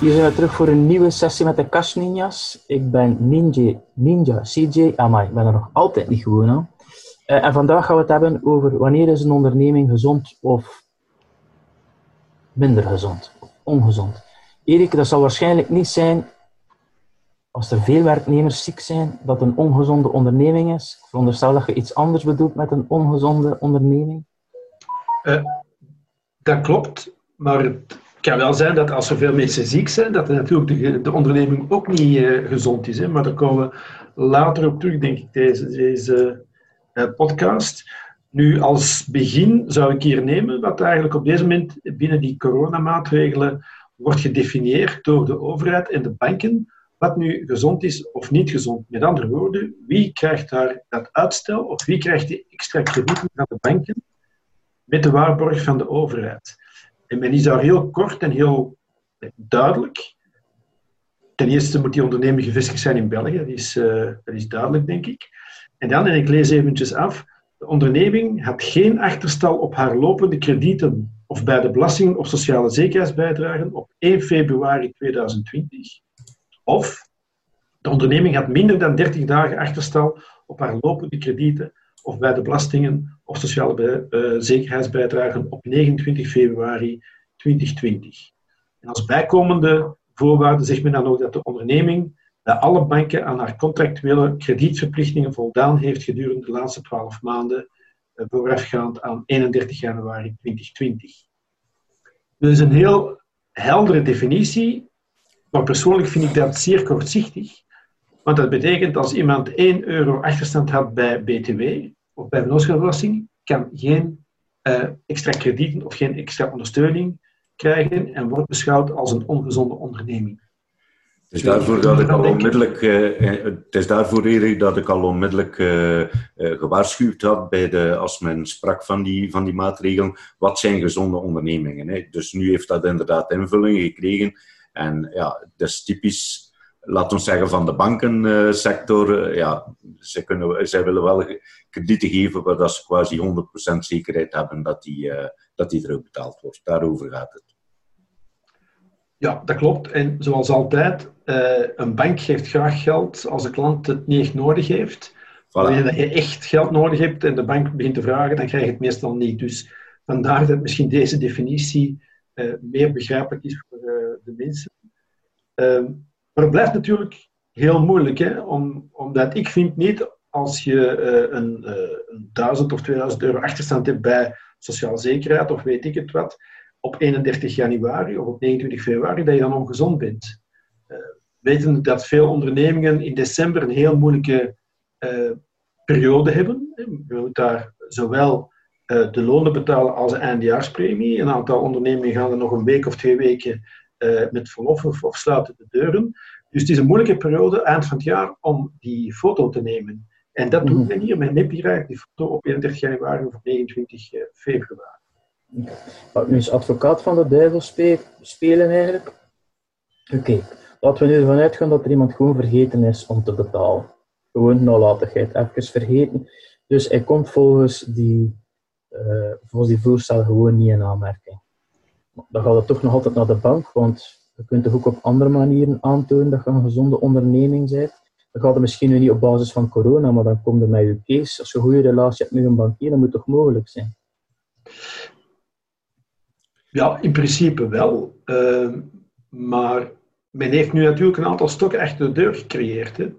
Hier zijn we terug voor een nieuwe sessie met de Cash Ninjas. Ik ben Ninja, Ninja CJ. Amai, ik ben er nog altijd niet gewoon aan. Uh, en vandaag gaan we het hebben over wanneer is een onderneming gezond of minder gezond, ongezond. Erik, dat zal waarschijnlijk niet zijn als er veel werknemers ziek zijn, dat een ongezonde onderneming is. Ik veronderstel dat je iets anders bedoelt met een ongezonde onderneming. Uh, dat klopt, maar het kan wel zijn dat als er veel mensen ziek zijn, dat natuurlijk de, de onderneming ook niet uh, gezond is. Hè? Maar daar komen we later op terug, denk ik, deze, deze uh, podcast. Nu, als begin zou ik hier nemen wat eigenlijk op deze moment binnen die coronamaatregelen wordt gedefinieerd door de overheid en de banken, wat nu gezond is of niet gezond. Met andere woorden, wie krijgt daar dat uitstel of wie krijgt die extra kredieten van de banken met de waarborg van de overheid? En men is daar heel kort en heel duidelijk. Ten eerste moet die onderneming gevestigd zijn in België, dat is, uh, dat is duidelijk, denk ik. En dan, en ik lees eventjes af, de onderneming had geen achterstal op haar lopende kredieten of bij de belasting of sociale zekerheidsbijdragen op 1 februari 2020. Of de onderneming had minder dan 30 dagen achterstal op haar lopende kredieten of bij de belastingen of sociale uh, zekerheidsbijdragen op 29 februari 2020. En als bijkomende voorwaarde zegt men dan ook dat de onderneming bij alle banken aan haar contractuele kredietverplichtingen voldaan heeft gedurende de laatste 12 maanden uh, voorafgaand aan 31 januari 2020. Dus een heel heldere definitie, maar persoonlijk vind ik dat zeer kortzichtig. Want dat betekent als iemand 1 euro achterstand had bij BTW, of bij vennootschapsbelasting kan geen uh, extra kredieten of geen extra ondersteuning krijgen en wordt beschouwd als een ongezonde onderneming. Het is daarvoor dat ik al onmiddellijk, uh, het is daarvoor Erik, dat ik al onmiddellijk uh, uh, gewaarschuwd had bij de, als men sprak van die, van die maatregelen, wat zijn gezonde ondernemingen. Hè? Dus nu heeft dat inderdaad invulling gekregen. En ja, dat is typisch laten we zeggen, van de bankensector, uh, ja, zij, kunnen, zij willen wel kredieten geven waar ze quasi 100% zekerheid hebben dat die, uh, dat die terugbetaald wordt. Daarover gaat het. Ja, dat klopt. En zoals altijd, uh, een bank geeft graag geld als de klant het niet echt nodig heeft. Voilà. Wanneer je echt geld nodig hebt en de bank begint te vragen, dan krijg je het meestal niet. Dus vandaar dat misschien deze definitie meer begrijpelijk is voor de mensen. Maar het blijft natuurlijk heel moeilijk, hè? Om, omdat ik vind niet als je uh, een, uh, een 1000 of 2000 euro achterstand hebt bij sociale zekerheid of weet ik het wat, op 31 januari of op 29 februari, dat je dan ongezond bent. Uh, weten dat veel ondernemingen in december een heel moeilijke periode hebben. Je moet daar zowel de lonen betalen als de eindejaarspremie. Een aantal ondernemingen gaan er nog een week of twee weken uh, met verlof of, of, sluiten de deuren. Dus het is een moeilijke periode eind van het jaar om die foto te nemen. En dat doen we hier met Nepira, die foto op 31 januari of 29 uh, februari. Wat nu eens advocaat van de duivel spe spelen eigenlijk? Oké, okay. laten we nu ervan uitgaan dat er iemand gewoon vergeten is om te betalen. Gewoon nalatigheid, even vergeten. Dus hij komt volgens die, uh, volgens die voorstel gewoon niet in aanmerking dan gaat het toch nog altijd naar de bank, want je kunt toch ook op andere manieren aantonen dat je een gezonde onderneming bent. Dan gaat het misschien nu niet op basis van corona, maar dan komt er met je case. Als je een goede relatie hebt met een bankier, dan moet toch mogelijk zijn? Ja, in principe wel. Uh, maar men heeft nu natuurlijk een aantal stokken achter de deur gecreëerd. Hè.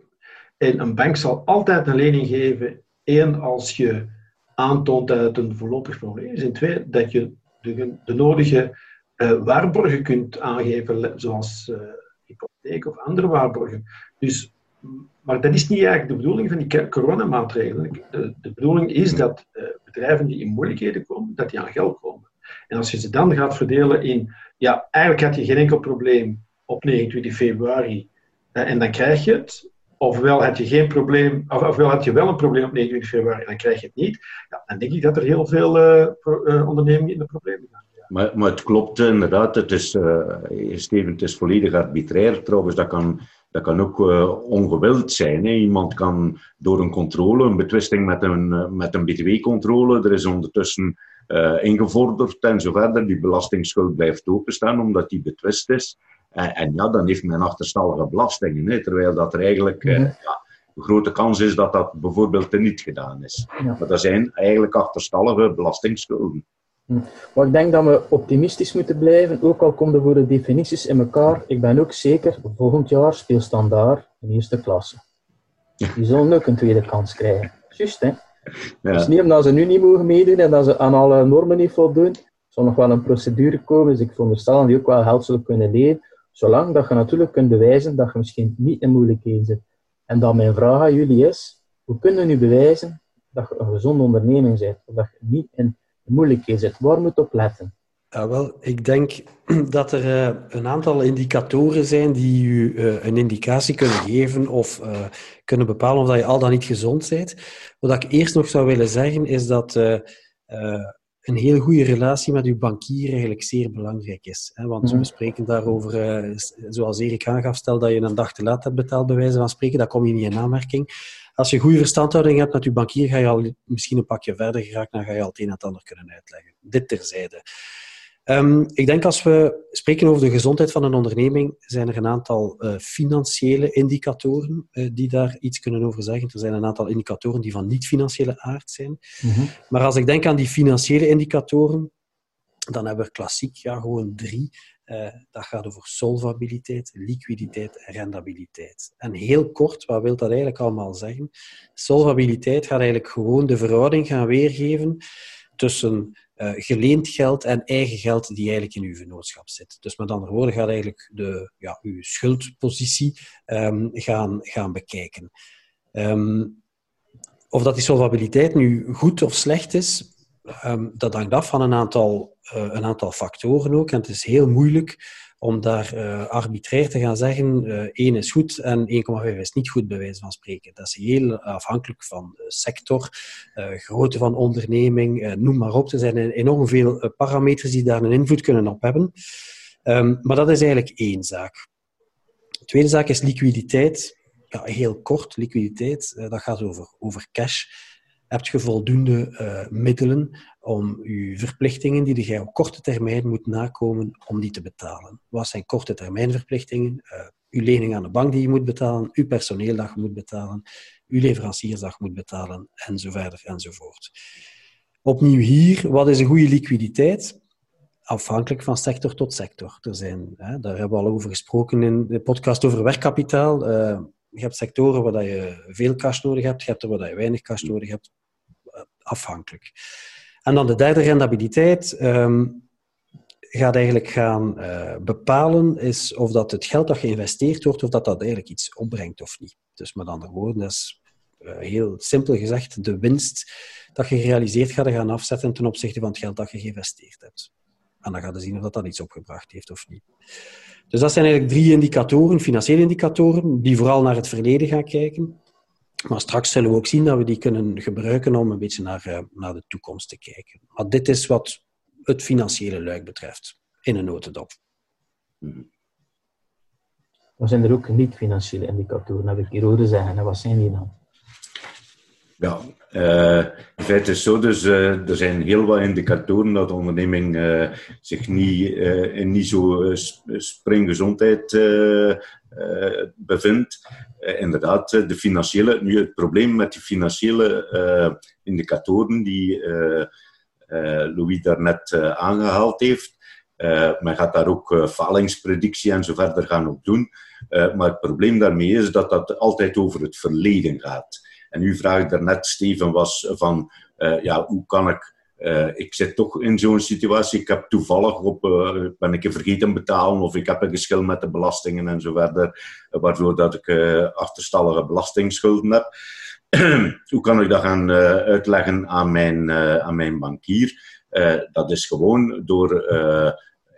En een bank zal altijd een lening geven. Eén, als je aantoont dat het een voorlopig probleem is. En twee, dat je de, de nodige uh, waarborgen kunt aangeven, zoals uh, hypotheek of andere waarborgen. Dus, maar dat is niet eigenlijk de bedoeling van die coronamaatregelen. De, de bedoeling is dat uh, bedrijven die in moeilijkheden komen, dat die aan geld komen. En als je ze dan gaat verdelen in, ja, eigenlijk had je geen enkel probleem op 29 februari en dan krijg je het, ofwel had je geen probleem, of, ofwel had je wel een probleem op 29 februari en dan krijg je het niet, ja, dan denk ik dat er heel veel ondernemingen in de problemen gaan. Maar, maar het klopt inderdaad. Het is, uh, Steven, het is volledig arbitrair trouwens. Dat kan, dat kan ook ongewild zijn. Hè. Iemand kan door een controle, een betwisting met een, met een btw-controle, er is ondertussen ingevorderd en zo verder. Die belastingsschuld blijft openstaan omdat die betwist is. En, en ja, dan heeft men achterstallige belastingen, hè, terwijl dat er eigenlijk mm ja, een grote kans is dat dat bijvoorbeeld niet gedaan is. Maar dat zijn eigenlijk achterstallige belastingsschulden. Hm. Maar ik denk dat we optimistisch moeten blijven, ook al komen voor de definities in elkaar. Ik ben ook zeker, volgend jaar speelstandaard in eerste klasse. Die zullen ook een tweede kans krijgen. Juist, hè? Ja. Dus niet omdat ze nu niet mogen meedoen en dat ze aan alle normen niet voldoen. Er zal nog wel een procedure komen, dus ik veronderstel dat die ook wel geld zullen kunnen leren. Zolang dat je natuurlijk kunt bewijzen dat je misschien niet in moeilijkheden zit. En dan mijn vraag aan jullie is, hoe kunnen nu bewijzen dat je een gezonde onderneming bent? Of dat je niet in moeilijkheden zit? Waar moet je op letten? Ja, wel, ik denk dat er uh, een aantal indicatoren zijn die u uh, een indicatie kunnen geven of uh, kunnen bepalen of dat je al dan niet gezond bent. Wat ik eerst nog zou willen zeggen is dat een heel goede relatie met uw bankier eigenlijk zeer belangrijk is. Hè? Want mm. we spreken daarover, zoals Erik aangaf, stel dat je een dag te laat hebt betaald, bij wijze van spreken, dan kom je niet in aanmerking. Als je goede verstandhouding hebt met je bankier, ga je al misschien een pakje verder geraakt, dan ga je al het een en het ander kunnen uitleggen. Dit terzijde. Um, ik denk als we spreken over de gezondheid van een onderneming, zijn er een aantal uh, financiële indicatoren uh, die daar iets kunnen over zeggen. Er zijn een aantal indicatoren die van niet-financiële aard zijn. Mm -hmm. Maar als ik denk aan die financiële indicatoren, dan hebben we klassiek ja, gewoon drie. Uh, dat gaat over solvabiliteit, liquiditeit en rendabiliteit. En heel kort, wat wil dat eigenlijk allemaal zeggen? Solvabiliteit gaat eigenlijk gewoon de verhouding gaan weergeven tussen uh, geleend geld en eigen geld die eigenlijk in uw vennootschap zit. Dus met andere woorden gaat eigenlijk de, ja, uw schuldpositie um, gaan, gaan bekijken. Um, of dat die solvabiliteit nu goed of slecht is, um, dat hangt af van een aantal, uh, een aantal factoren ook. En het is heel moeilijk om daar uh, arbitrair te gaan zeggen, uh, eh, 1 is goed en 1,5 is niet goed, bij wijze van spreken. Dat is heel afhankelijk van sector, uh, grootte van onderneming, noem maar op. Er zijn enorm veel parameters die daar een invloed kunnen op hebben. Um, maar dat is eigenlijk één zaak. De tweede zaak is liquiditeit. Ja, heel kort, liquiditeit, dat gaat over, over cash. Heb je voldoende middelen om uw verplichtingen die je op korte termijn moet nakomen, om die te betalen. Wat zijn korte termijn verplichtingen? Uh, uw lening aan de bank die je moet betalen, uw personeel dat je moet betalen, uw leveranciers dat je moet betalen, enzovoort enzovoort. Opnieuw hier, wat is een goede liquiditeit? Afhankelijk van sector tot sector. Er zijn, hè, daar hebben we al over gesproken in de podcast over werkkapitaal. Uh, je hebt sectoren waar je veel cash nodig hebt, je hebt er waar je weinig cash nodig hebt. Uh, afhankelijk. En dan de derde rendabiliteit um, gaat eigenlijk gaan uh, bepalen is of dat het geld dat geïnvesteerd wordt, of dat dat eigenlijk iets opbrengt of niet. Dus met andere woorden, dat is uh, heel simpel gezegd de winst dat je gerealiseerd gaat gaan afzetten ten opzichte van het geld dat je geïnvesteerd hebt. En dan gaat je zien of dat, dat iets opgebracht heeft of niet. Dus dat zijn eigenlijk drie indicatoren, financiële indicatoren, die vooral naar het verleden gaan kijken. Maar straks zullen we ook zien dat we die kunnen gebruiken om een beetje naar, uh, naar de toekomst te kijken. Maar dit is wat het financiële luik betreft, in een notendop. Maar zijn er ook niet-financiële indicatoren, heb ik hier horen zeggen. En wat zijn die dan? Ja, uh, in feite is zo, dus uh, er zijn heel wat indicatoren dat de onderneming uh, zich niet in niet zo springgezondheid bevindt. inderdaad, de financiële, nu het probleem met die financiële indicatoren die Louis daarnet aangehaald heeft, men gaat daar ook falingspredictie en zo verder gaan op doen. maar het probleem daarmee is dat dat altijd over het verleden gaat. En uw vraag daarnet, Steven, was van uh, ja, hoe kan ik. Uh, ik zit toch in zo'n situatie. Ik heb toevallig op, uh, ben ik vergeten betalen of ik heb een geschil met de belastingen en zo verder, waardoor dat ik achterstallige belastingsschulden heb. hoe kan ik dat gaan uitleggen aan mijn, aan mijn bankier? dat is gewoon door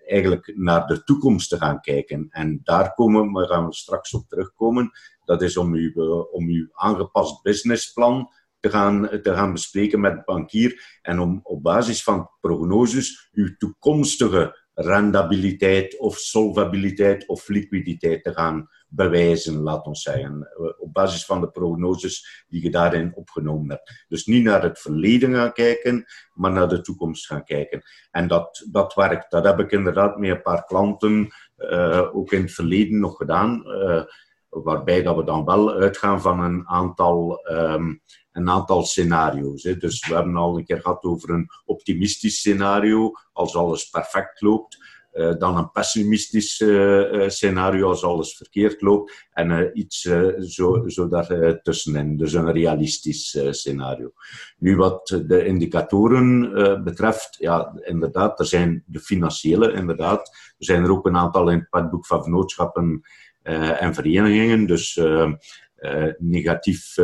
eigenlijk naar de toekomst te gaan kijken. En daar komen, we gaan we straks op terugkomen, dat is om uw, eh, om uw aangepast businessplan te gaan, te gaan bespreken met de bankier en om op basis van prognoses uw toekomstige rendabiliteit of solvabiliteit of liquiditeit te gaan bewijzen, laat ons zeggen, eh, op basis van de prognoses die je daarin opgenomen hebt. Dus niet naar het verleden gaan kijken, maar naar de toekomst gaan kijken. En dat, dat werkt. Dat heb ik inderdaad met een paar klanten ook in het verleden nog gedaan waarbij dat we dan wel uitgaan van een aantal, ehm, een aantal scenario's. Hè. Dus we hebben al een keer gehad over een optimistisch scenario, als alles perfect loopt. Uh, dan een pessimistisch uh, scenario als alles verkeerd loopt en iets zo, zo daar tussenin, dus een realistisch scenario. Nu wat de indicatoren betreft, ja, inderdaad, er zijn de financiële, inderdaad. Er zijn er ook een aantal in het padboek van vennootschappen eh, en verenigingen. Dus eh, eh, negatief,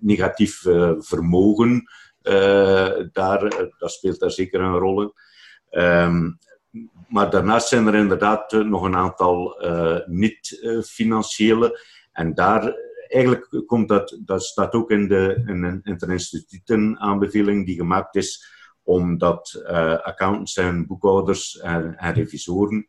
negatief vermogen, daar, dat speelt daar zeker een rol in. Ehm, maar daarnaast zijn er inderdaad nog een aantal niet-financiële. en daar eigenlijk komt dat, dat staat ook in de in aanbeveling die gemaakt is, omdat uh, accountants en boekhouders en, revisoren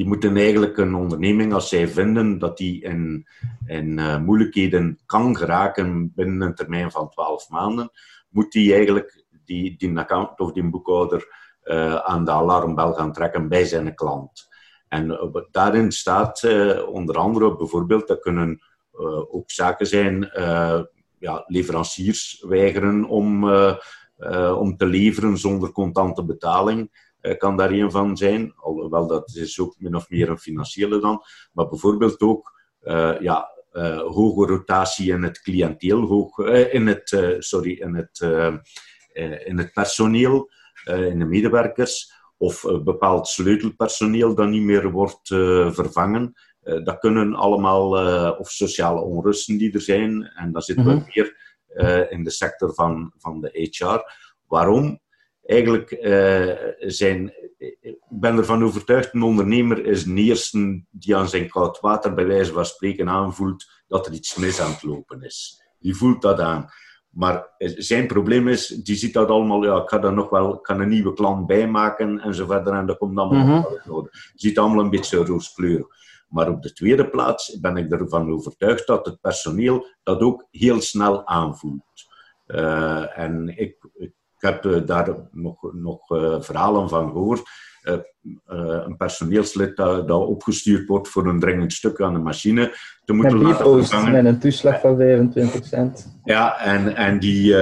die moeten eigenlijk een onderneming, als zij vinden dat die in, in uh, moeilijkheden kan geraken binnen een termijn van 12 maanden, moet die eigenlijk die, die accountant of die boekhouder uh, aan de alarmbel gaan trekken bij zijn klant. En uh, daarin staat onder andere bijvoorbeeld, dat kunnen ook zaken zijn, ja, leveranciers weigeren om, om te leveren zonder contante betaling. Eh, kan daar een van zijn. Alhoewel dat is ook min of meer een financiële dan. Maar bijvoorbeeld ook uh, ja, uh, hoge rotatie in het cliënteel, hoog, in, het, sorry, in, het, in het personeel, in de medewerkers. Of bepaald sleutelpersoneel dat niet meer wordt vervangen. dat kunnen allemaal, of sociale onrusten die er zijn. En dat zit mm -hmm. meer in de sector van, van de HR. Waarom? Eigenlijk uh, zijn, ik ben ervan overtuigd, een ondernemer is de eerste die aan zijn koud water bij wijze van spreken aanvoelt dat er iets mis aan het lopen is. Die voelt dat aan. Maar zijn probleem is, die ziet dat allemaal, ja, ik ga er nog wel, kan een nieuwe klant bijmaken en zo verder en dat komt allemaal mm -hmm. ziet allemaal een beetje rooskleurig. Maar op de tweede plaats ben ik ervan overtuigd dat het personeel dat ook heel snel aanvoelt. Uh, en ik heb uh, daar nog, nog uh, verhalen van gehoord. Uh, een personeelslid dat, dat, opgestuurd wordt voor een dringend stuk aan de machine te moeten met laten vervangen. Met een toeslag van 25 cent. Ja, en, en, die,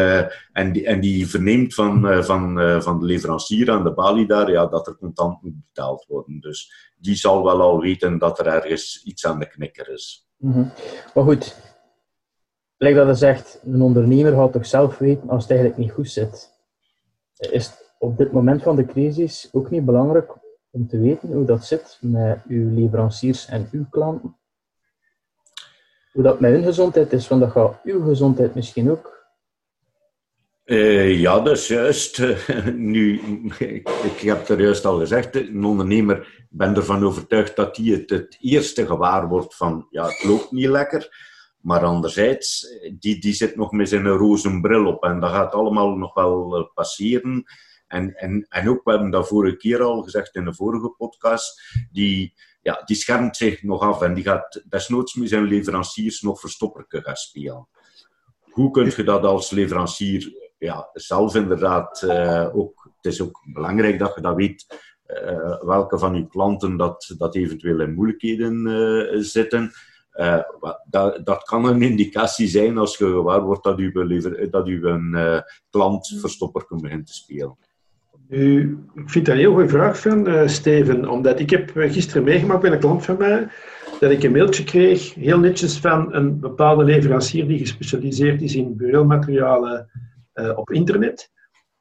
en, die, en die verneemt van, van, van de leverancier aan de balie daar ja, dat er contant moet betaald worden. Dus die zal wel al weten dat er ergens iets aan de knikker is. Mm -hmm. Maar goed, lijkt dat je zegt, een ondernemer gaat toch zelf weten als het eigenlijk niet goed zit is op dit moment van de crisis ook niet belangrijk om te weten hoe dat zit met uw leveranciers en uw klanten? Hoe dat met hun gezondheid is, want dat gaat uw gezondheid misschien ook. Uh, ja, dat is juist. nu, ik, ik, heb er juist al gezegd, een ondernemer, ben ervan overtuigd dat hij het, het eerste gewaar wordt van, ja, het loopt niet lekker. Maar anderzijds, die, die zit nog met zijn roze bril op en dat gaat allemaal nog wel eh, passeren. En, en, en ook, we hebben dat vorige keer al gezegd in de vorige podcast, die, ja, die schermt zich nog af en die gaat desnoods met zijn leveranciers nog verstopperken gaan spelen. Hoe kun je dat als leverancier ja, zelf inderdaad uh, ook... Het is ook belangrijk dat je dat weet, uh, welke van je klanten dat, dat eventueel in moeilijkheden zitten. Uh, dat, dat, kan een indicatie zijn als je gewaar wordt dat u, dat u een uh, klant verstopper begint te spelen. U, ik vind dat een heel goede vraag van uh, Steven, omdat ik heb gisteren meegemaakt bij een klant van mij dat ik een mailtje kreeg, heel netjes van een bepaalde leverancier die gespecialiseerd is in bureaumaterialen op internet.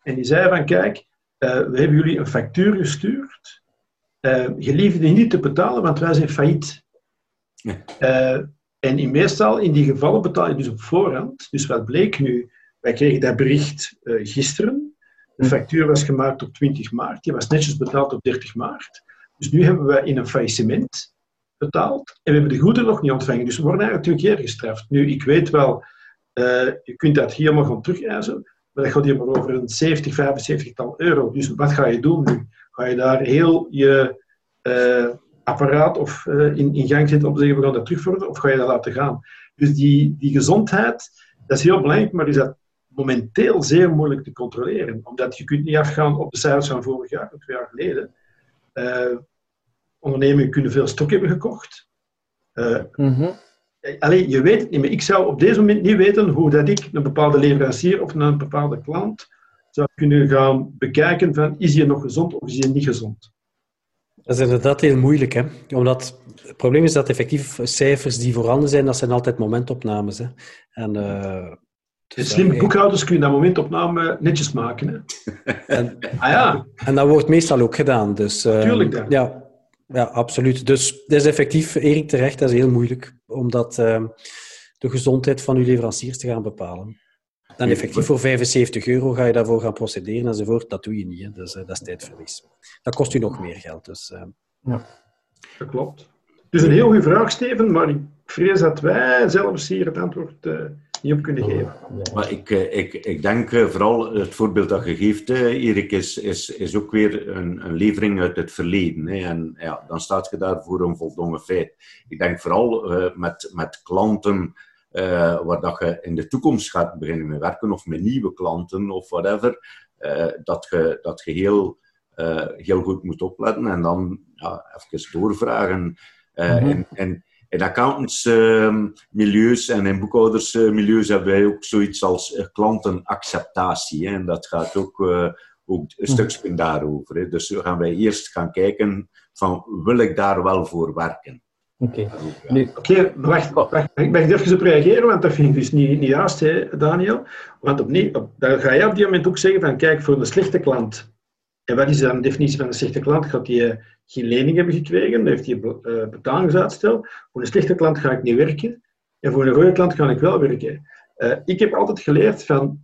En die zei van, kijk, we hebben jullie een factuur gestuurd. je liefde niet te betalen, want wij zijn failliet. Uh, en in meestal in die gevallen betaal je dus op voorhand. Dus wat bleek nu? Wij kregen dat bericht uh, gisteren. De hm. factuur was gemaakt op 20 maart. Die was netjes betaald op 30 maart. Dus nu hebben we in een faillissement betaald. En we hebben de goederen nog niet ontvangen. Dus we worden eigenlijk natuurlijk hier gestraft. Nu, ik weet wel, uh, je kunt dat hier helemaal gaan terugeisen. Maar dat gaat hier maar over een 70, 75 tal euro. Dus wat ga je doen nu? Ga je daar heel je apparaat of uh, in, in gang zetten om te zeggen we gaan dat terugvorderen, of ga je dat laten gaan? Dus die, die gezondheid, dat is heel belangrijk, maar is dat momenteel zeer moeilijk te controleren. Omdat je kunt niet afgaan op de cijfers van vorig jaar, of twee jaar geleden. Uh, ondernemingen kunnen veel stok hebben gekocht. Uh, Mhm. alleen, je weet het niet meer. Ik zou op deze moment niet weten hoe dat ik een bepaalde leverancier of een bepaalde klant zou kunnen gaan bekijken van is hij nog gezond of is hij niet gezond. Dat is inderdaad heel moeilijk, hè? omdat het probleem is dat effectief cijfers die voorhanden zijn, dat zijn altijd momentopnames. Hè? En, uh, dus slimme boekhouders kunnen dat momentopname netjes maken. Hè? En, ah ja. En dat wordt meestal ook gedaan. Dus, uh, Tuurlijk dan. Ja, ja, absoluut. Dus dat is effectief, Erik, terecht, dat is heel moeilijk, omdat uh, de gezondheid van uw leveranciers te gaan bepalen. En effectief voor 75 euro ga je daarvoor gaan procederen enzovoort. Dat doe je niet, hè. Dus, uh, dat is tijdverlies. Dat kost u nog meer geld. Dus, uh... ja. Dat klopt. Dus een heel goede vraag, Steven, maar ik vrees dat wij zelfs hier het antwoord uh, niet op kunnen geven. Maar ik, ik, ik denk vooral het voorbeeld dat je geeft, Erik, is, is, is ook weer een, een levering uit het verleden. Hè. En ja, dan staat je daar voor een voldongen feit. Ik denk vooral met, met klanten uh, waar dat je in de toekomst gaat beginnen met werken of met nieuwe klanten of whatever, uh, dat, je, dat je heel, uh, heel goed moet opletten en dan ja, even doorvragen. Mhm. in, in, in accountantsmilieus en in boekhoudersmilieus hebben wij ook zoiets als klantenacceptatie. Hè? En dat gaat ook, ook een stukje daarover. Hè? Dus dan gaan wij eerst gaan kijken van wil ik daar wel voor werken? Oké. Okay. Oké, okay, wacht, wacht. Ik mag even op reageren, want dat vind ik dus niet, niet juist, hè, Daniel. Want opnieuw, op, dan ga je op die moment ook zeggen van, kijk, voor een slechte klant, en wat is dan de definitie van een slechte klant? Gaat hij geen lening hebben gekregen, dan heeft hij uh, betalingsuitstel. Voor een slechte klant ga ik niet werken, en voor een rode klant ga ik wel werken. Uh, ik heb altijd geleerd van,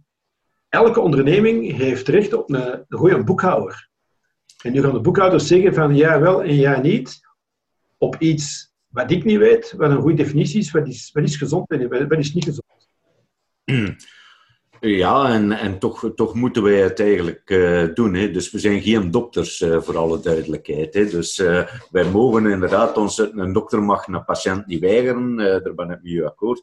elke onderneming heeft recht op een, een goede boekhouder. En nu gaan de boekhouders zeggen van, ja wel en ja niet, op iets wat ik niet weet, wat een goede definitie is, wat is, is gezond en wat is niet gezond. Ja, en, en toch, toch moeten wij het eigenlijk uh, doen. Hè. Dus we zijn geen dokters, uh, voor alle duidelijkheid. Hè. Dus uh, wij mogen inderdaad, ons, een dokter mag een patiënt niet weigeren, daar ben ik met u akkoord.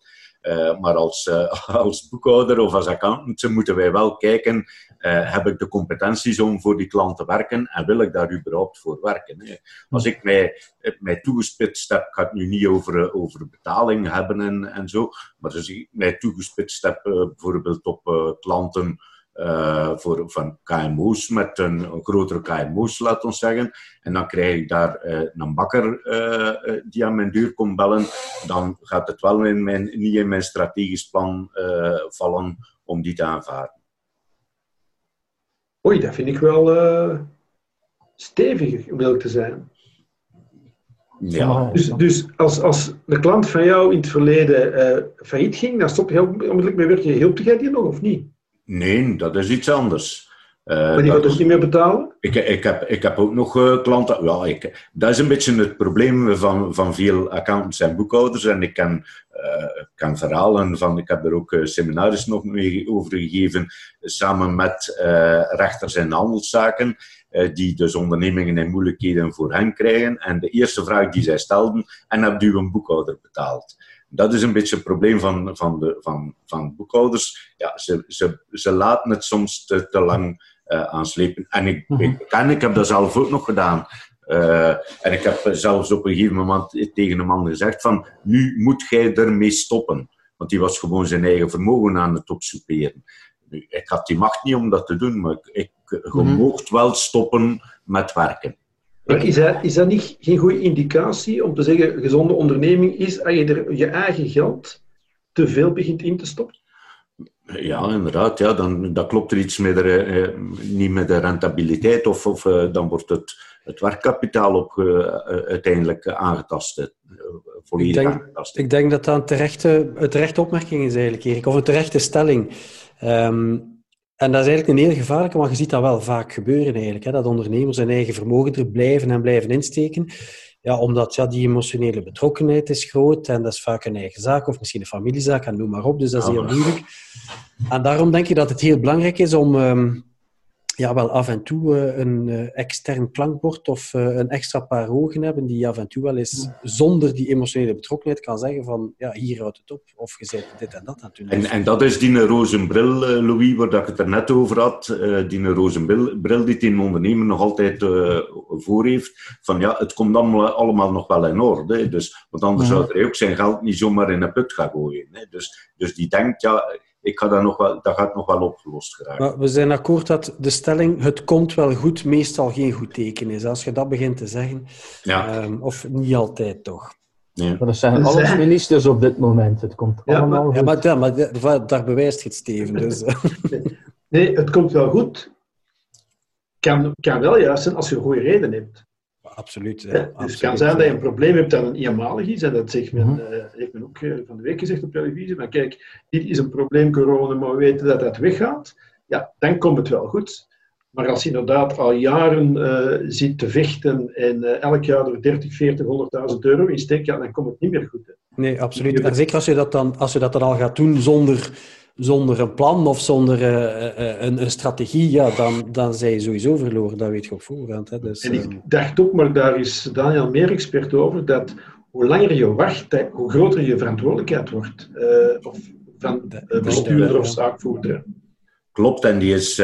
Maar als, als boekhouder of als accountant moeten wij wel kijken, heb ik de competenties om voor die klant te werken en wil ik daar überhaupt voor werken? Als ik mij, mij toegespitst heb, ik ga het nu niet over, over betaling hebben en, en zo, maar als ik mij toegespitst heb bijvoorbeeld op klanten uh, voor, van KMO's met een, een, grotere KMO's, laat ons zeggen. En dan krijg ik daar uh, een bakker die aan mijn deur komt bellen. Dan gaat het wel in mijn, niet in mijn strategisch plan vallen om die te aanvaarden. Oei, dat vind ik wel stevig, om eerlijk te zijn. Ja. Dus, dus als, als de klant van jou in het verleden failliet ging, dan stop je onmiddellijk mee werken. Hielp jij die nog of niet? Nee, dat is iets anders. Uh, maar die gaat dus niet meer betalen? Ik, ik, heb, ik heb ook nog uh, klanten. Ja, ik, dat is een beetje het probleem van, van veel accountants en boekhouders. En ik kan, kan verhalen van. Ik heb er ook seminaries nog mee over gegeven. Samen met rechters en handelszaken die dus ondernemingen in moeilijkheden voor hen krijgen. En de eerste vraag die zij stelden, en hebt u een boekhouder betaald? Dat is een beetje het probleem van, van, de, van, van boekhouders. Ja, ze, ze, ze laten het soms te, te lang uh, aanslepen. En ik, Mhm. ik, en ik heb dat zelf ook nog gedaan. Uh, en ik heb zelfs op een gegeven moment tegen een man gezegd van, nu moet jij ermee stoppen. Want die was gewoon zijn eigen vermogen aan het opsoeperen. Ik had die macht niet om dat te doen, maar ik, ik, je Mhm. moogt wel stoppen met werken. Maar is dat, is dat niet geen goede indicatie om te zeggen, een gezonde onderneming is als je er je eigen geld te veel begint in te stoppen? Ja, inderdaad. Ja, dan, dan klopt er iets met de, eh, niet met de rentabiliteit of, of eh, dan wordt het, het werkkapitaal op, eh, uiteindelijk aangetast. volledig Ik denk- aangetast. Ik denk dat dat een terechte, een terechte opmerking is eigenlijk, Erik. Of een terechte stelling. Ehm, en dat is eigenlijk een heel gevaarlijke, maar je ziet dat wel vaak gebeuren eigenlijk. Hè, dat ondernemers hun eigen vermogen er blijven en blijven insteken. Ja, omdat ja, die emotionele betrokkenheid is groot en dat is vaak een eigen zaak of misschien een familiezaak en noem maar op. Dus dat is heel moeilijk. En daarom denk ik dat het heel belangrijk is om ehm, ja, wel af en toe uh, een uh, extern klankbord of uh, een extra paar ogen hebben die af en toe wel eens zonder die emotionele betrokkenheid kan zeggen van ja, hier houdt het op of je zegt dit en dat natuurlijk. En, en dat is die roze bril, Louis, waar ik het er net over had. die roze bril die die ondernemer nog altijd voor heeft. Van ja, het komt allemaal, allemaal nog wel in orde. Dus, want anders ja. zou hij ook zijn geld niet zomaar in een put gaan gooien. Hè. Dus, dus die denkt ja ik ga dat, nog wel, dat gaat nog wel opgelost geraken. Maar we zijn akkoord dat de stelling het komt wel goed meestal geen goed teken is. Als je dat begint te zeggen. Ja. Um, of niet altijd toch. Nee. Dat zijn alle ministers op dit moment. Het komt ja, allemaal maar, goed. Ja, maar, ja, maar daar bewijst je het, Steven. Dus. nee, het komt wel goed. Kan, kan wel juist zijn als je een goede reden hebt. Absoluut. Ja, dus het kan zijn dat je een probleem hebt dat een eenmalig is, en dat zegt men, mm -hmm. uh, heeft men ook uh, van de week gezegd op televisie. Maar kijk, dit is een probleem, corona, maar we weten dat dat weggaat. Ja, dan komt het wel goed. Maar als je inderdaad al jaren uh, zit te vechten en elk jaar er 30, 40, 100.000 euro in steekt, ja, dan komt het niet meer goed. Hè. Nee, absoluut. En zeker als je dat dan, als je dat dan al gaat doen zonder zonder een plan of zonder uh, een, een, strategie, ja, dan, dan zijn je sowieso verloren. Dat weet je op voorhand. Hè. Dus, en ik dacht ook, maar daar is Daniel meer expert over, dat hoe langer je wacht, hoe groter je verantwoordelijkheid wordt. Uh, of van uh, bestuurder of zaakvoerder. Klopt, en die is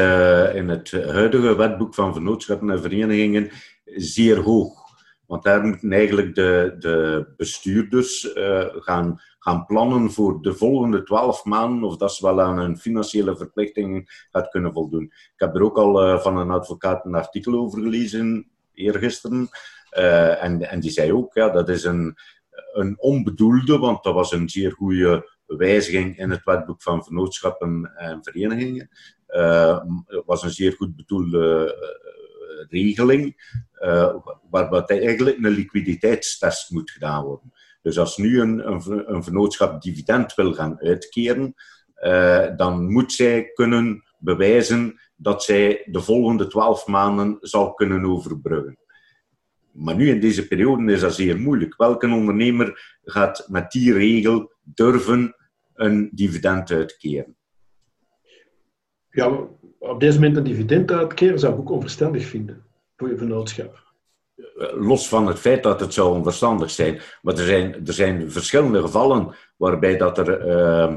in het huidige wetboek van vernootschappen en verenigingen zeer hoog. Want daar moeten eigenlijk de, de bestuurders gaan gaan plannen voor de volgende twaalf maanden, of dat ze wel aan hun financiële verplichtingen gaat kunnen voldoen. Ik heb er ook al uh, van een advocaat een artikel over gelezen, eergisteren, uh, en, en die zei ook, ja, dat is een, een onbedoelde, want dat was een zeer goede wijziging in het wetboek van vernootschappen en verenigingen. Het was een zeer goed bedoelde regeling, waarbij eigenlijk een liquiditeitstest moet gedaan worden. Dus als nu een, een, een vennootschap dividend wil gaan uitkeren, uh, dan moet zij kunnen bewijzen dat zij de volgende twaalf maanden zal kunnen overbruggen. Maar nu in deze periode is dat zeer moeilijk. Welke ondernemer gaat met die regel durven een dividend uitkeren? Ja, op deze moment een dividend uitkeren zou ik ook onverstandig vinden voor je vennootschap los van het feit dat het zou onverstandig zijn. Maar er zijn, er zijn verschillende gevallen waarbij dat er uh,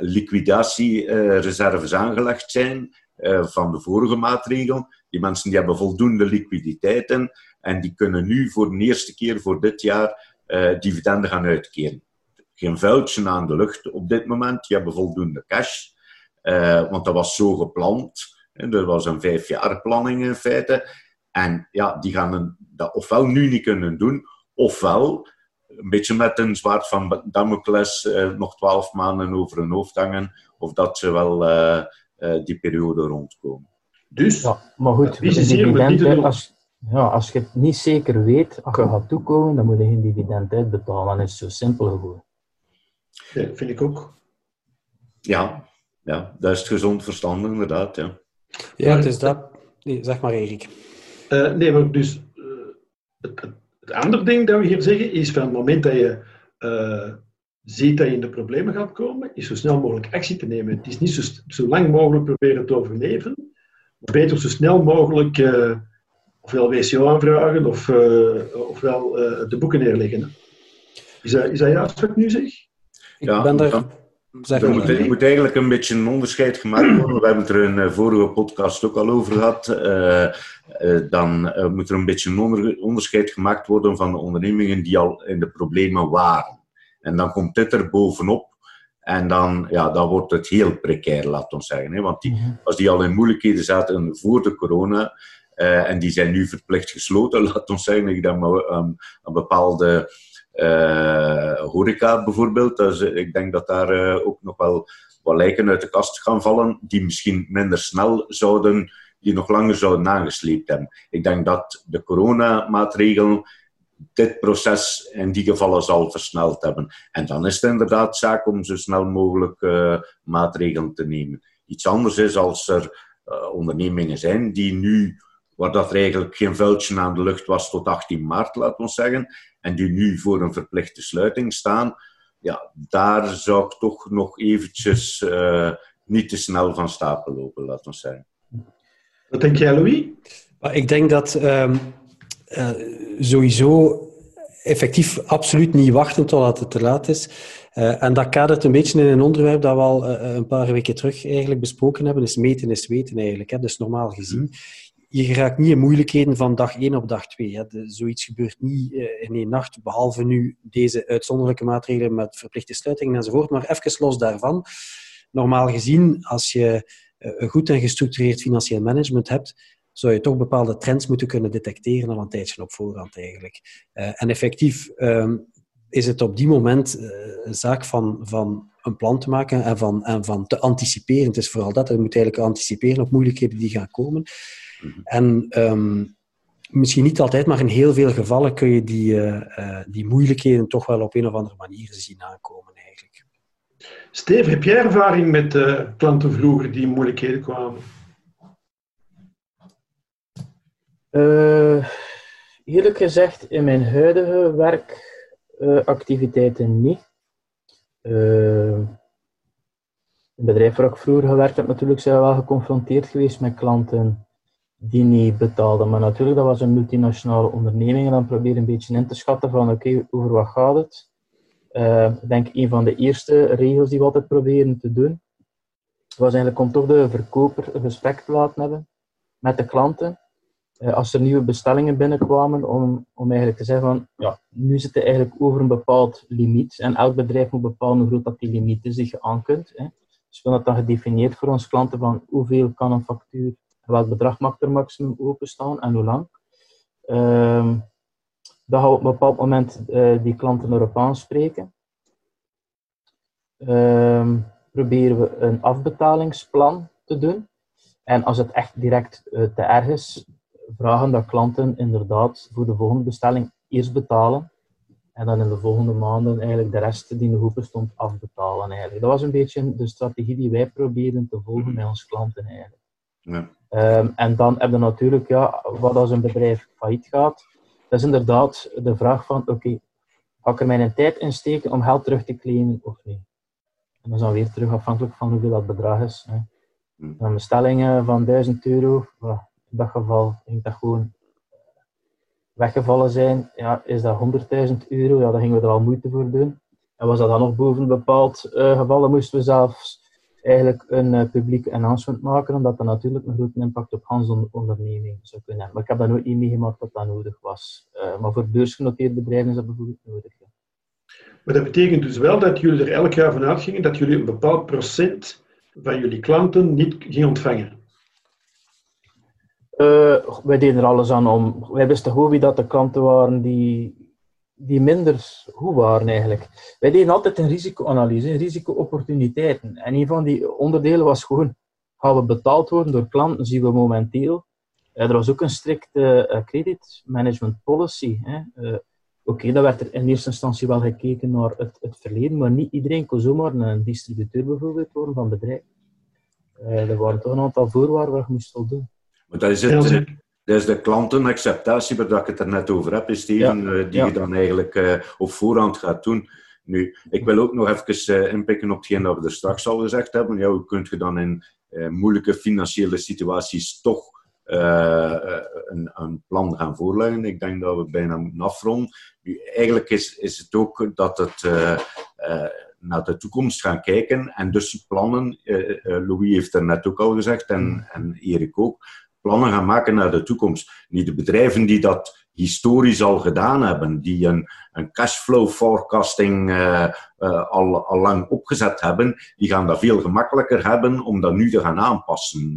liquidatiereserves aangelegd zijn uh, van de vorige maatregel. Die mensen die hebben voldoende liquiditeiten en die kunnen nu voor de eerste keer voor dit jaar uh, dividenden gaan uitkeren. Geen vuiltje aan de lucht op dit moment. Die hebben voldoende cash. Want dat was zo gepland. Dat was een vijfjaar planning in feite. En ja, die gaan een, dat ofwel nu niet kunnen doen, ofwel een beetje met een zwaard van Damocles eh, nog twaalf maanden over hun hoofd hangen, of dat ze wel uh, uh, die periode rondkomen. Dus, ja, maar goed, dividend, als, ja, als je het niet zeker weet, als je gaat toekomen, dan moet je geen dividend uitbetalen. Dat is zo simpel gewoon. Ja, vind ik ook. Ja, ja, dat is het gezond verstand inderdaad. Ja, ja het is dat. Nee, zeg maar, Erik. Uh, nee, maar dus uh, het, het, het, andere ding dat we hier zeggen is van het moment dat je uh, ziet dat je in de problemen gaat komen, is zo snel mogelijk actie te nemen. Het is niet zo, zo lang mogelijk proberen te overleven, maar beter zo snel mogelijk ofwel WCO aanvragen of, ofwel de boeken neerleggen. Is dat, is dat juist wat ik nu zeg? Ja, ik ben daar... Zeg er moet, moet, eigenlijk een beetje een onderscheid gemaakt worden. We hebben het er in een vorige podcast ook al over gehad. Uh, uh, dan uh, moet er een beetje een onder, onderscheid gemaakt worden van de ondernemingen die al in de problemen waren. En dan komt dit er bovenop. En dan, ja, dan wordt het heel precair, laat ons zeggen. Hè? Want die, als die al in moeilijkheden zaten voor de corona, en die zijn nu verplicht gesloten, laat ons zeggen, ik denk maar um, een bepaalde horeca bijvoorbeeld. Dus, ik denk dat daar uh, ook nog wel wat lijken uit de kast gaan vallen, die misschien minder snel zouden, die nog langer zouden aangesleept hebben. Ik denk dat de coronamaatregelen dit proces in die gevallen zal versneld hebben. En dan is het inderdaad zaak om zo snel mogelijk uh, maatregelen te nemen. Iets anders is als er ondernemingen zijn die nu waar dat er eigenlijk geen vuiltje aan de lucht was tot 18 maart, laten we zeggen, en die nu voor een verplichte sluiting staan, ja, daar zou ik toch nog eventjes uh, niet te snel van stapel lopen, laten we zeggen. Wat denk jij, Louis? Ik denk dat um, uh, sowieso effectief absoluut niet wachten totdat het te laat is. Uh, en dat kadert een beetje in een onderwerp dat we al uh, een paar weken terug eigenlijk besproken hebben, is meten is weten eigenlijk. Hè. Dus normaal gezien, je raakt niet in moeilijkheden van dag 1 op dag 2. Hè. De, zoiets gebeurt niet uh, in één nacht, behalve nu deze uitzonderlijke maatregelen met verplichte sluitingen enzovoort. Maar even los daarvan, normaal gezien, als je een goed en gestructureerd financieel management hebt, zou je toch bepaalde trends moeten kunnen detecteren al een tijdje op voorhand eigenlijk. Uh, en effectief um, is het op die moment een zaak van, van een plan te maken en van, en van te anticiperen. Het is vooral dat, je moet eigenlijk anticiperen op moeilijkheden die gaan komen. En um, misschien niet altijd, maar in heel veel gevallen kun je die, uh, die moeilijkheden toch wel op een of andere manier zien aankomen eigenlijk. Steve, heb jij ervaring met klanten vroeger die in moeilijkheden kwamen? Uh, eerlijk gezegd, in mijn huidige werkactiviteiten uh, niet. Uh, het bedrijf waar ik vroeger gewerkt heb, natuurlijk zijn we wel geconfronteerd geweest met klanten die niet betaalden. Maar natuurlijk, dat was een multinationale onderneming en dan probeer je een beetje in te schatten van oké, over wat gaat het? ik denk een van de eerste regels die we altijd proberen te doen, was eigenlijk om toch de verkoper een gesprek te laten hebben met de klanten eh, als er nieuwe bestellingen binnenkwamen, om, om eigenlijk te zeggen van, ja, nu zit het eigenlijk over een bepaald limiet en elk bedrijf moet bepalen hoe groot dat die limiet is die je aan kunt. Hè. Dus we hebben dat dan gedefinieerd voor onze klanten van hoeveel kan een factuur, welk bedrag mag er maximum openstaan en hoe lang. Um, dan gaan we op een bepaald moment uh, die klanten erop aanspreken. Um, proberen we een afbetalingsplan te doen. En als het echt direct uh, te erg is, vragen dat klanten inderdaad voor de volgende bestelling eerst betalen en dan in de volgende maanden eigenlijk de rest die in de stond afbetalen eigenlijk. Dat was een beetje de strategie die wij probeerden te volgen met onze klanten eigenlijk. Ja. Um, en dan heb je natuurlijk, ja, wat als een bedrijf failliet gaat, dat is inderdaad de vraag van, oké, okay, ga ik er mijn tijd in steken om geld terug te claimen of niet? En dat is dan weer terug afhankelijk van hoeveel dat bedrag is. Hè. Een bestelling van 1000 euro, in dat geval ging dat gewoon weggevallen zijn, ja, is dat 100.000 euro, ja, daar gingen we er al moeite voor doen. En was dat dan nog boven een bepaald uh, geval, dan moesten we zelfs eigenlijk een uh, publiek announcement maken, omdat dat natuurlijk een grote impact op onze onderneming zou kunnen hebben. Maar ik heb dat nooit niet meegemaakt dat dat nodig was. Uh, maar voor beursgenoteerde bedrijven is dat bijvoorbeeld nodig. Ja. Maar dat betekent dus wel dat jullie er elk jaar vanuit gingen dat jullie een bepaald procent van jullie klanten niet gingen ontvangen. Uh, wij deden er alles aan om. Wij wisten goed wie dat de klanten waren die, die minder goed waren eigenlijk. Wij deden altijd een risicoanalyse, risico-opportuniteiten. En een van die onderdelen was gewoon, gaan we betaald worden door klanten, zien we momenteel. Uh, er was ook een strikte uh, credit management policy. Oké, okay, daar werd er in eerste instantie wel gekeken naar het, het verleden, maar niet iedereen kon zomaar een distributeur bijvoorbeeld worden van bedrijf. er waren toch een aantal voorwaarden waar je moest voldoen. Maar dat is, het, eh, dat is de klantenacceptatie waar ik het er net over heb, Steven, ja. Eh, die je dan eigenlijk uh, op voorhand gaat doen. Nu, ik wil ook nog even uh, inpikken op hetgeen dat we er straks al gezegd hebben. Ja, hoe kun je dan in moeilijke financiële situaties toch een, een, plan gaan voorleggen? Ik denk dat we bijna moeten afronden. Nu, eigenlijk is, is het ook dat het naar de toekomst gaan kijken en dus plannen. Louis heeft er net ook al gezegd en, en Erik ook plannen gaan maken naar de toekomst. Niet de bedrijven die dat historisch al gedaan hebben, die een, een cashflow forecasting uh, uh, al, al lang opgezet hebben, die gaan dat veel gemakkelijker hebben om dat nu te gaan aanpassen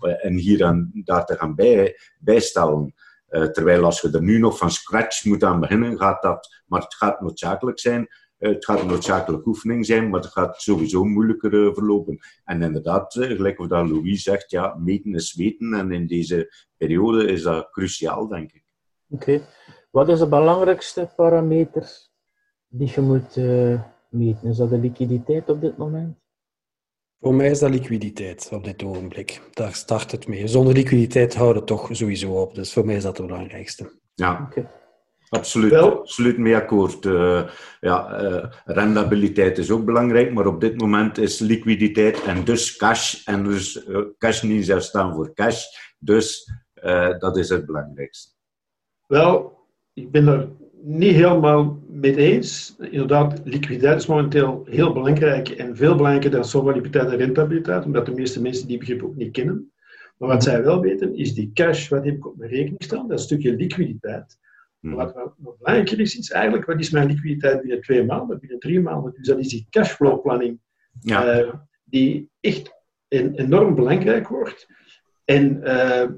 uh, en hier en daar te gaan bij, bijstellen. terwijl als je er nu nog van scratch moet aan beginnen, gaat dat, maar het gaat noodzakelijk zijn eh, het gaat een noodzakelijke oefening zijn, maar het gaat sowieso moeilijker eh, verlopen. En inderdaad, eh, gelijk wat Louis zegt, ja, meten is weten. En in deze periode is dat cruciaal, denk ik. Oké. Wat is de belangrijkste parameter die je moet uh, meten? Is dat de liquiditeit op dit moment? Voor mij is dat liquiditeit op dit ogenblik. Daar start het mee. Zonder liquiditeit houden het toch sowieso op. Dus voor mij is dat het belangrijkste. Ja. Okay. Absoluut, Wel, absoluut mee akkoord. Uh, ja, uh, rendabiliteit is ook belangrijk, maar op dit moment is liquiditeit en dus cash, en dus uh, cash niet zelf staan voor cash, Dus dat is het belangrijkste. Wel, ik ben er niet helemaal mee eens. Inderdaad, liquiditeit is momenteel heel belangrijk en veel belangrijker dan solvabiliteit en rentabiliteit, omdat de meeste mensen die begrip ook niet kennen. Maar wat zij wel weten, is die cash, wat heb ik op mijn rekening staan, dat stukje liquiditeit. Maar wat belangrijker is, is eigenlijk, wat is mijn liquiditeit binnen twee maanden, binnen drie maanden? Dus dat is die cashflow planning, ja. uh, die echt enorm belangrijk wordt. En uh,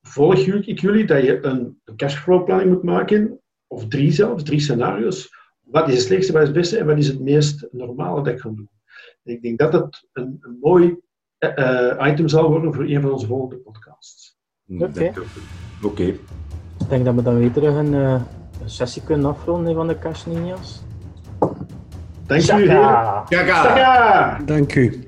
volg ik jullie dat je een, een cashflow planning moet maken, of drie zelfs, drie scenario's. Wat is het slechtste, wat is het beste en wat is het meest normale dat ik ga doen? ik denk dat het een, een mooi uh, item zal worden voor een van onze volgende podcasts. Oké. Okay. Okay. Ik denk dat we dan weer terug een, uh, een sessie kunnen afronden van de Cash Ninjas. Dank u, heren. Dank u. Dank u.